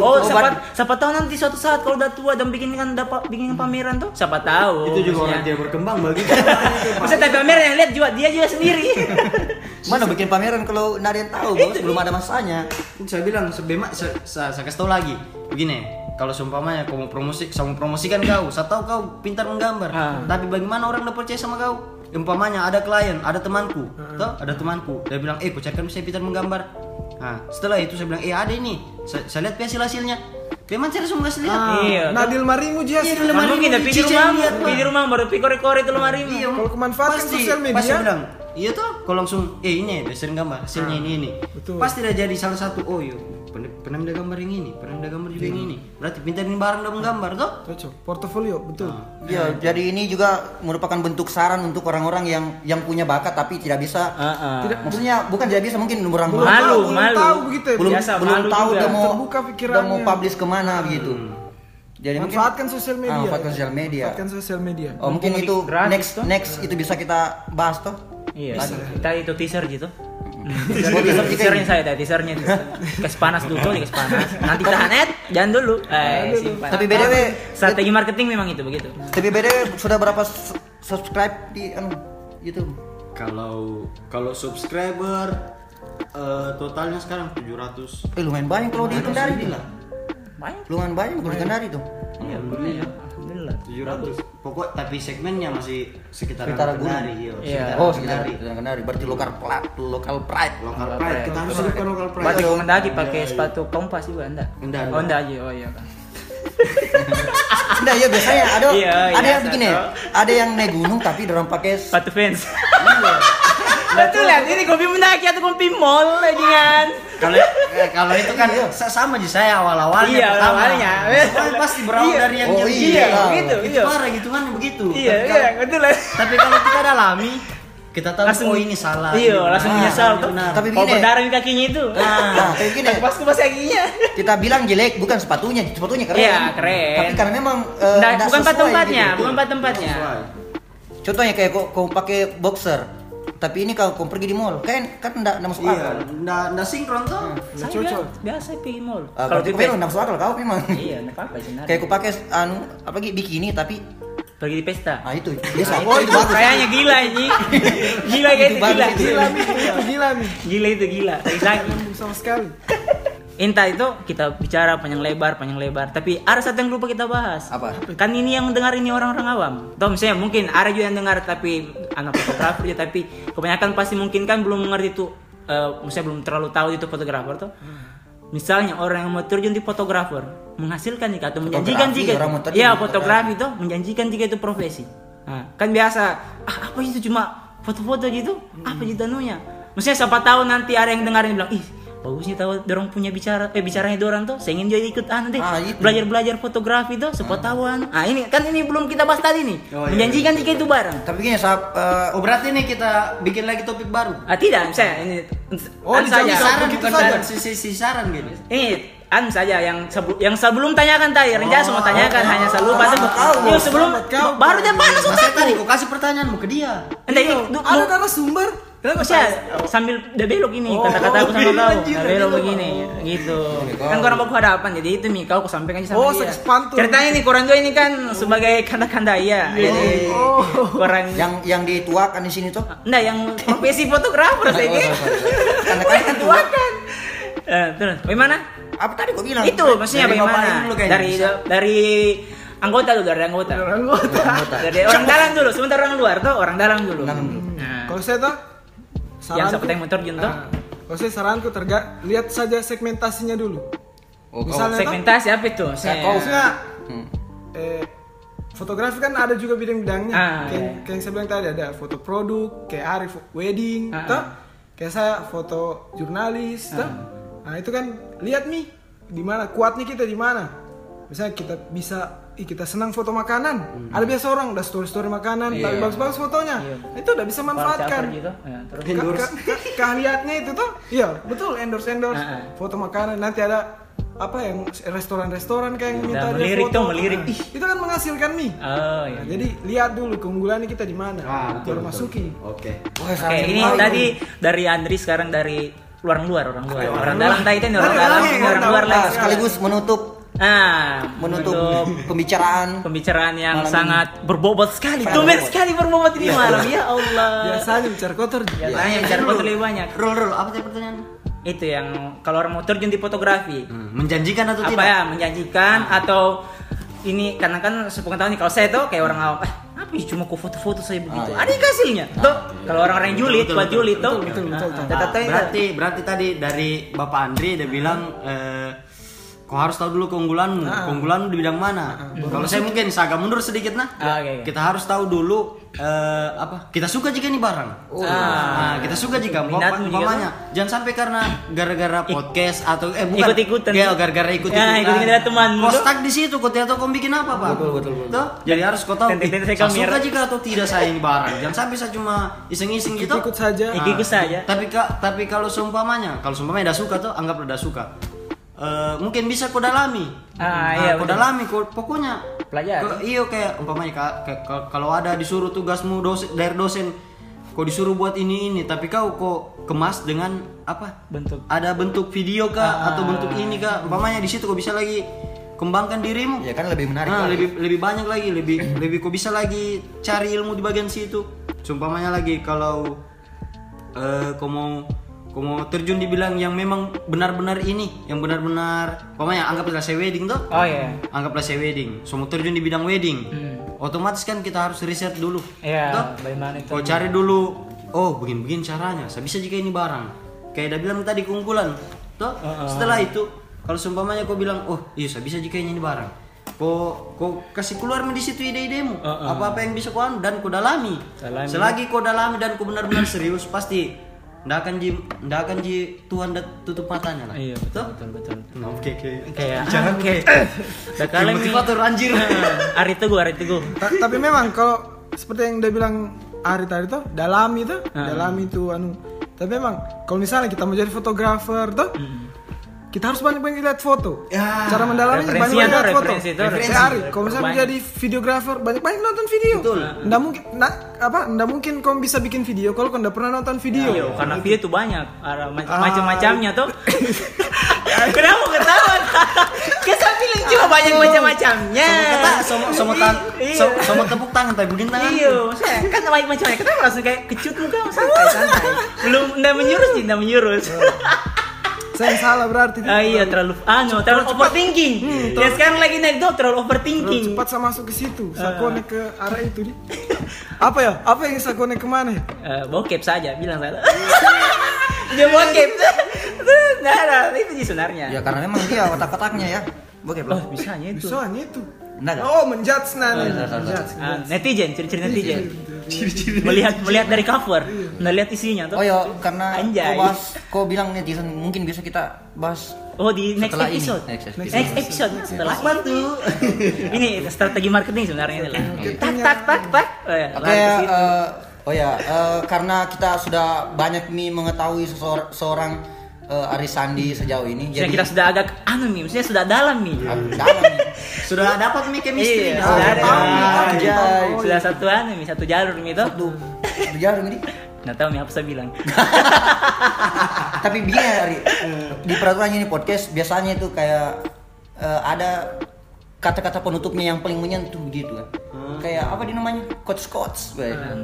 Oh, siapa, siapa tahu nanti suatu saat kalau udah tua dan bikin kan dapat bikin pameran tuh, siapa tahu. Itu juga orang dia berkembang bagi. Maksudnya tapi pameran yang lihat juga dia juga sendiri. Mana bikin pameran kalau nggak ada yang tahu, bos. Belum ada masanya. saya bilang sebema saya, saya, saya kasih tahu lagi begini kalau seumpamanya kau mau promosi mau promosikan kau saya tahu kau pintar menggambar Ah. tapi bagaimana orang udah percaya sama kau umpamanya ada klien ada temanku toh ada temanku dia bilang eh kucarikan saya pintar menggambar nah setelah itu saya bilang eh ada ini saya, saya lihat hasil hasilnya memang cara semua kasih lihat Ah, Iya, Nadil Marimu Iya, Jas. di lemari Mana mungkin ini, tapi di Cici rumah, lihat, Pak. di rumah baru pikor-pikor itu lemari. Iya, Kalau kemanfaatkan pasti, sosial media. Pasti bilang, iya tuh, kalau langsung, eh ini ada sering gambar, hasilnya ini ini. betul. Pasti udah jadi salah satu, oh iya, pernah pernah ada gambar yang ini, pernah ada gambar juga yang ini. Berarti pintar ini barang dalam gambar tuh. Cocok. Portofolio, betul. Ya, jadi ini juga merupakan bentuk saran untuk orang-orang yang yang punya bakat tapi tidak bisa. Heeh. Maksudnya bukan tidak bisa, mungkin orang Belum Malu, tahu, belum malu. tahu begitu ya. belum, Biasa, belum malu tahu juga. dia mau Terbuka dia pikirannya. mau publish ke mana begitu. Jadi mungkin- Manfaatkan sosial media. Ah, manfaatkan sosial media. Manfaatkan sosial media. Oh mungkin itu gratis next toh. next itu bisa kita bahas toh. Iya, kita itu teaser gitu. Oh, teaser Teasernya saya, ada teasernya itu. Kes panas dulu, kes panas. Nanti tahan net, jangan dulu. Eh, simpan. Tapi BTW Strategi marketing memang itu begitu. tapi BTW sudah berapa subscribe di anu YouTube? Kalau kalau subscriber eh, totalnya sekarang 700 Eh lumayan banyak kalau di Kendari tuh. Banyak. Lumayan banyak kalau di Kendari tuh. Iya, alhamdulillah. Alhamdulillah. 700 pokok tapi segmennya masih sekitar Sekitar gunung. Kendari iya, Iya. sekitar Oh, sekitar Kendari. Berarti lokal plat, lokal pride. lokal pride kita harus hidupkan lokal pride Berarti mendaki pakai sepatu kompas juga enggak? Enggak, Oh, enggak aja. Oh iya kan. Enggak ya biasanya ada Iya, ada iya, yang begini. Ada yang naik gunung tapi dorong pakai Sepatu fans. Betul ya, ini kopi mendaki atau kopi mall lajingan. kalau eh, kalau itu kan sa- sama di saya awal-awalnya Iya, pertama. awalnya. Pasti berawal Iya. dari yang Oh, jam iya. iya. Gitu, itu iya. parah gitu kan begitu Iya, iya, betul lah. tapi kalau kita dalami kita tahu Langsung oh ini salah Iya, ini langsung benar, menyesal tuh. benar. Tapi Kalau begini. berdarah di kakinya itu. Nah, kayak gini. Pas kupas kakinya. Kita bilang jelek bukan sepatunya, sepatunya keren. Iya, keren. Tapi karena memang Nggak, nggak bukan sesuai tempatnya, gitu. bukan pada tempatnya. Contohnya kayak kau, kau pakai boxer, tapi ini kalau kau pergi di mall, kan kan enggak enggak masuk iya akal. nggak nggak sinkron tuh Saya cocok. biasa- pergi mall. Ah, Kalau berarti di kau memang enggak masuk akal kau memang. Iya, enggak apa-apa sebenarnya. kayak kau pakai anu apa lagi bikini tapi pergi di pesta. ah itu biasa. Oh, itu bagus. Kayaknya gila ini. Gila kayak itu gila. itu. Gila gila nih. Gila itu gila. Lagi. Nyambung sama sekali. Entah itu kita bicara panjang lebar, panjang lebar. Tapi ada satu yang lupa kita bahas. Apa? Kan ini yang dengar ini orang-orang awam. Atau misalnya mungkin ada juga yang dengar tapi anak fotografer ya tapi kebanyakan pasti mungkin kan belum mengerti itu eh misalnya belum terlalu tahu itu fotografer tuh. Misalnya orang yang mau terjun di fotografer menghasilkan jika atau menjanjikan jika ya fotografi itu menjanjikan jika itu profesi. Nah, kan biasa ah, apa itu cuma foto-foto gitu? Apa gitu anunya? Maksudnya siapa tahu nanti ada yang dengarin bilang, "Ih, bagusnya tahu dorong punya bicara eh bicaranya dorang tuh saya ingin jadi ikut anu deh Ah, belajar belajar fotografi tuh tahu anu ah ini kan ini belum kita bahas tadi nih. Oh, iya, menjanjikan jika itu barang Tapi gini saat eh, oh berarti nih kita bikin lagi topik baru? Ah tidak misalnya ini Oh, dijawab saja. saran bukan saja. sisi sisi saran gitu ini anu saja yang sebelum yang sebelum tanyakan tadi rencana semua tanyakan hanya selalu Yuk, Bos. sebelum baru dia panas saya tadi. kau kasih pertanyaanmu ke dia. Iya, Ada narasumber. Kenapa Maksudnya sambil udah belok ini Oh, kata-kata aku sama kau belok begini gitu kan korang baku hadapan jadi itu nih kau aku sampaikan aja sama Oh, dia seks pantun. ceritanya nih korang dua ini kan sebagai kanda-kanda iya jadi Oh. korang yang yang dituakan di sini tuh. enggak yang profesi fotografer saya Oh, kira sorry, sorry. Karena kan kan tua. Eh, terus bagaimana Apa tadi kau bilang? itu maksudnya dari bagaimana dari dari anggota dulu dari anggota Anggota. Anggota. dari orang dalam dulu sebentar orang luar tuh orang dalam dulu Dalam dulu. Nah, Kalau saya tuh yang siapa yang motor jun tuh Ah, Kalau kalau saya saranku terga lihat saja segmentasinya dulu. Oh, Misalnya Segmentasi apa itu? Saya, maksudnya Hmm. eh, fotografi kan ada juga bidang-bidangnya. Ah, kayak, iya. kayak yang saya bilang tadi ada foto produk, kayak Arif wedding, Ah, toh. Kayak saya foto jurnalis, toh. Nah itu kan lihat nih di mana kuatnya kita di mana. Misalnya kita bisa, ih kita senang foto makanan. Ada biasa orang udah story story makanan, tapi bagus-bagus fotonya. Nah, itu udah bisa manfaatkan. gitu. Ya, terus Ke- ke- ke- keahliannya itu tuh iya betul endorse endorse Ah, ah. foto makanan nanti ada apa yang restoran-restoran kayak yang minta melirik foto tuh, melirik. Nah, Ih. itu kan menghasilkan mie Oh iya. Nah, jadi lihat dulu keunggulannya kita di mana Ah, baru masuki Oke. Oke, salah ini tadi dari Andri sekarang dari luar luar orang luar. Orang dalam tadi itu orang dalam, orang luar. Ah, lagi. sekaligus menutup Ah, menutup pembicaraan pembicaraan yang Malam sangat berbobot sekali. Tumben berbobot. sekali berbobot ini malam. Ya Allah. biasanya bicara kotor Biasanya bicara foto lebih banyak. Rul, Rul, apa tadi pertanyaan? Itu yang kalau orang mau terjun di fotografi. Hmm, menjanjikan atau apa tidak? ya menjanjikan atau ini karena kan sepengetahuan nih kalau saya tuh kayak orang awam eh apa sih cuma ku foto-foto saya begitu Ah, iya. ada yang hasilnya tuh kalau orang-orang yang julid buat julid tuh betul, betul, betul. Ah, Nah, berarti berarti tadi dari Bapak Andri dia bilang eh, kau harus tahu dulu keunggulanmu. Keunggulanmu di bidang mana? Kalau saya mungkin saya agak mundur sedikit nah. Ah, oke, oke. Kita harus tahu dulu eh, apa? Kita suka jika ini barang. Nah, kita suka jika umpamanya jangan sampai karena gara-gara podcast atau eh bukan Ikut-ikutan. Ya, gara-gara ikut Ya, ikutin dari temanmu, Kau tuh. stuck di situ, kau tidak tahu kau bikin apa, Pak. Betul, betul, betul. Jadi harus kau tahu. Eh, saya suka jika atau tidak saya ini barang. Jangan sampai saya cuma iseng-iseng gitu. ikut saja Ikut saja Tapi kak, tapi kalau seumpamanya, kalau seumpamanya udah suka tuh, anggap udah suka. Eh, mungkin bisa kau dalami. Ah, iya, kau betul. dalami, kau pokoknya. Pelajari. Kau- Iya kayak umpamanya kalau- kalau ada disuruh tugasmu dosen, dari dosen, kau disuruh buat ini ini, tapi kau kok kemas dengan apa? bentuk Ada bentuk video kak atau bentuk ini kak. Umpamanya di situ kau bisa lagi kembangkan dirimu. ya kan lebih menarik Nah, lagi. lebih lebih banyak lagi, lebih lebih kok bisa lagi cari ilmu di bagian situ. Sumpamanya lagi kalau eh kau mau mau terjun dibilang yang memang benar-benar ini, yang benar-benar, umpamanya anggaplah saya wedding tuh. oh iya Anggaplah saya wedding, so mau terjun di bidang wedding. Hmm. Otomatis kan kita harus riset dulu. Iya, Toh? bagaimana itu? Kau cari dulu, oh begini-begini caranya. Saya bisa jika ini barang. Kayak udah bilang tadi keunggulan. Toh? Setelah itu, kalau seumpamanya kau bilang, oh iya saya bisa jika ini barang. Kau, kau kasih keluar di situ ide-idemu. Apa-apa yang bisa kau anu dan kau dalami. Dalami. Selagi kau dalami dan kau benar-benar serius, pasti ndak akan ji, ndak akan ji Tuhan dak tutup matanya lah. iya betul Toh? betul betul. Nah, Oke, oke. kayak ah, kayak udah kalian Motivator anjir. hari teguh hari teguh. Ta- tapi memang kalau seperti yang dia bilang Ari tadi tuh dalami tuh dalami itu anu. Tapi memang kalau misalnya kita mau jadi fotografer tuh kita harus banyak-banyak lihat foto Ya, cara referensinya banyak-banyak lihat foto referensi Kayak. Ari kalau misalnya Banyak. menjadi videografer banyak-banyak nonton video Betul. nggak mungkin nah, apa nggak mungkin kau bisa bikin video kalau kau nggak pernah nonton video Iya, karena video tuh banyak, ada mac- Ah. macam-macamnya tuh. Kenapa ketawa? Kita bilang cuma banyak macam-macamnya. Kata somo somo tan Iya. somo tepuk tangan tapi begini tangan. Iya, maksudnya kan banyak macamnya. Kenapa langsung kayak kecut muka. Belum ndak menyurus sih, ndak menyurus. Saya yang salah berarti Ah iya terlalu anu, terlalu overthinking. ya sekarang lagi naik tuh terlalu Terlalu overthinking. cepat saya masuk ke situ saya konek ke arah itu di apa ya apa yang saya konek ke mana ya Eh, bokep saja bilang saya. Dia bokep. Nah, nah, itu sih sebenarnya. ya karena memang dia otak-otaknya ya bokep Oh, loh bisanya itu. Soalnya itu. Enggak, enggak. Oh, menjudge nah nih. sorry, sorry, Menjudge. Ah, netizen, ciri-ciri netizen. melihat melihat dari cover, melihat isinya tuh. oh ya karena Anjay. kau bahas kau bilang netizen mungkin bisa kita bahas Oh di next Setelah ini. episode. Next Next episode. episode, setelah itu. ini strategi marketing sebenarnya ini lah. Tak tak tak tak. Oh, ya, Oke, ke situ. eh, oh ya, eh, karena kita sudah banyak nih mengetahui seseor- seorang eh, Aris Sandi sejauh ini, Maksudnya kita sudah agak anu nih, maksudnya sudah dalam nih. Ah, dalam nih. Sudah dapat nih chemistry. Iya, dah. sudah ada. nih, Ah. Sudah satu anu nih, satu jalur nih tuh. Satu satu jarum ini. Nggak tahu nih apa saya bilang. Tapi begini Ari, di peraturan ini podcast biasanya itu kayak eh, ada kata-kata penutupnya yang paling menyentuh gitu kan. Kayak apa di namanya? Quotes quotes.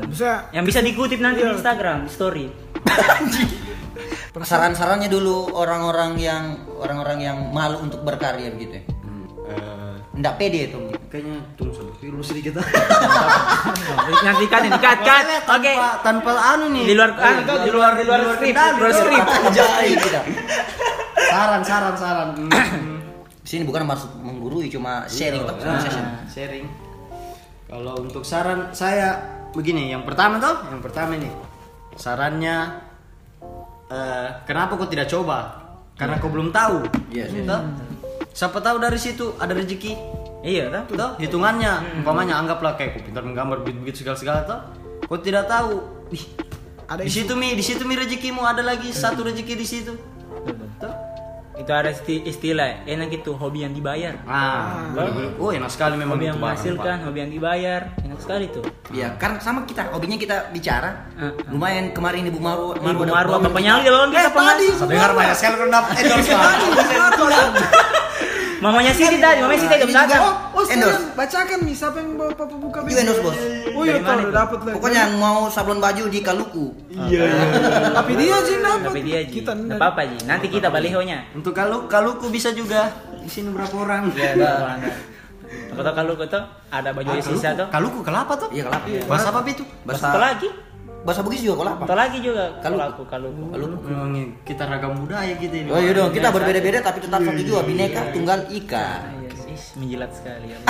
Bisa Yang bisa dikutip nanti di Instagram, di story. Saran-sarannya dulu orang-orang yang orang-orang yang malu untuk berkarya begitu ya. eh, Nggak pede itu. Kayaknya tunggu sampai dulu sedikit. Nanti kan ini kat kat. Oke. tanpa, anu nih. Di luar anu tuh, di luar di luar skrip, di luar skrip. Jadi kita. Saran, saran, saran. Hmm. Di sini bukan maksud menggurui, cuma sharing sharing. Kalau untuk saran saya begini, yang pertama tuh, yang pertama ini sarannya eh, kenapa kau tidak coba? Karena kau belum tahu. Yes, yes. Toh? Siapa tahu dari situ ada rezeki. Iya toh. Tuh, hitungannya, umpamanya anggaplah kayak kau pintar menggambar begitu segala segala tuh. Kau tidak tahu. Ih, Ada di situ mi, di situ mi rezekimu ada lagi satu rezeki di situ. Tuh. Itu ada isti- istilah enak itu hobi yang dibayar. Ah, oh enak sekali memang Hobi yang menghasilkan, hobi yang dibayar. Enak sekali tuh. Ya, karena sama kita, hobinya kita bicara. Ah, Lumayan kemarin Ibu Maru, Ibu Maru apa penyali di bawah kita pengas. Dengar banyak sekali dapat endorse Mamanya Siti tadi, mamanya Siti juga- datang. Oh, Endorse. sekalian bacakan nih siapa yang bawa papa buka Juga endorse, Bos. Oh iya itu? dapat lagi. Pokoknya yang mau sablon baju di Kaluku. Iya iya. Tapi dia aja yang dapat. Tapi dia Ji. Kita Nggak apa-apa Ji. Nanti kita balihonya. Untuk kalau kaluku bisa juga. Di sini berapa orang? Iya, Apa tau kalau kau ada baju sisa tuh. Kaluku kelapa tuh? Iya, kelapa. Bahasa apa itu? Bahasa lagi. Bahasa Bugis juga kelapa. Satu lagi juga. Kaluku. Kalau kalau Memang kita ragam budaya gitu ini. Oh iya dong, kita berbeda-beda tapi tetap satu juga, bineka tunggal ika. Iya menjilat sekali. ya.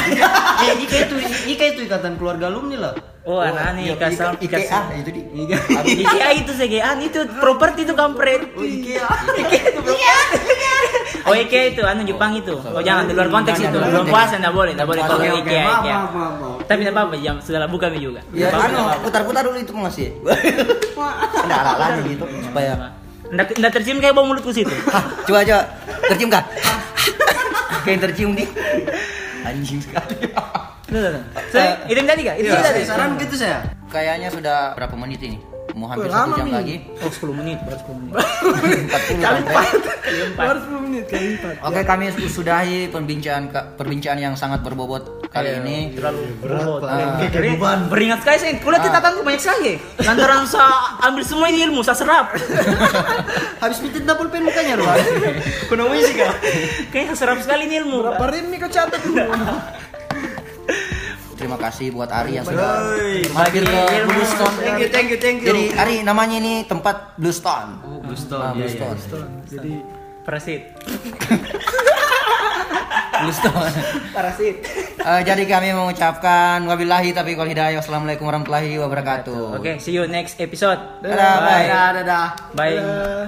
Eh, Ika itu, Ika itu ikatan keluarga alumni lah. Oh, anak nih Iya, kasar Ika- IKA itu di. IKEA itu segean itu properti itu kampret. Oh, Ikea. Oh IKEA itu anu Jepang itu. Oh jangan di luar konteks itu. Belum puasa enggak boleh, enggak boleh kalau IKEA IKEA. Tapi enggak apa-apa, jam sudah buka mi juga. Ya, anu, putar-putar dulu itu ngasih. Ada ala-alanya gitu supaya Nggak nggak tercium kayak bau mulutku situ. Coba aja tercium kah? Kayak yang tercium di anjing sekali. Tuh. Saya, itu tadi kak? Itu Iya, tadi? saran gitu saya. Kayaknya sudah berapa menit ini? Mau hampir satu jam nih. lagi. Oh 10 menit, baru 10 menit. 40 sampai. Baru 10 menit kali empat. Oke, kami sudahi perbincangan perbincangan yang sangat berbobot kali ini. Terlalu berbobot. Ah. Beringat beringat sekali saya. Kuliah catatanku banyak sekali. Lantaran saya ambil semua ini ilmu, saya serap. Habis bitin double pen mukanya loh. Kuno sih kak. Kayaknya saya serap sekali ini ilmu. Berapa nih kau catat dulu? Terima kasih buat Ari yang sudah mampir ke. Bluestone. Thank you, thank you, thank you. Jadi Ari namanya ini tempat Bluestone. Bluestone, Ah, iya, iya. Bluestone. Jadi Parasit. Parasit. Eh, jadi kami mengucapkan wabillahi tapi wal hidayah. Wassalamualaikum warahmatullahi wabarakatuh. Oke, see you next episode. Dadah, bye. Dadah, dadah. Bye. eh,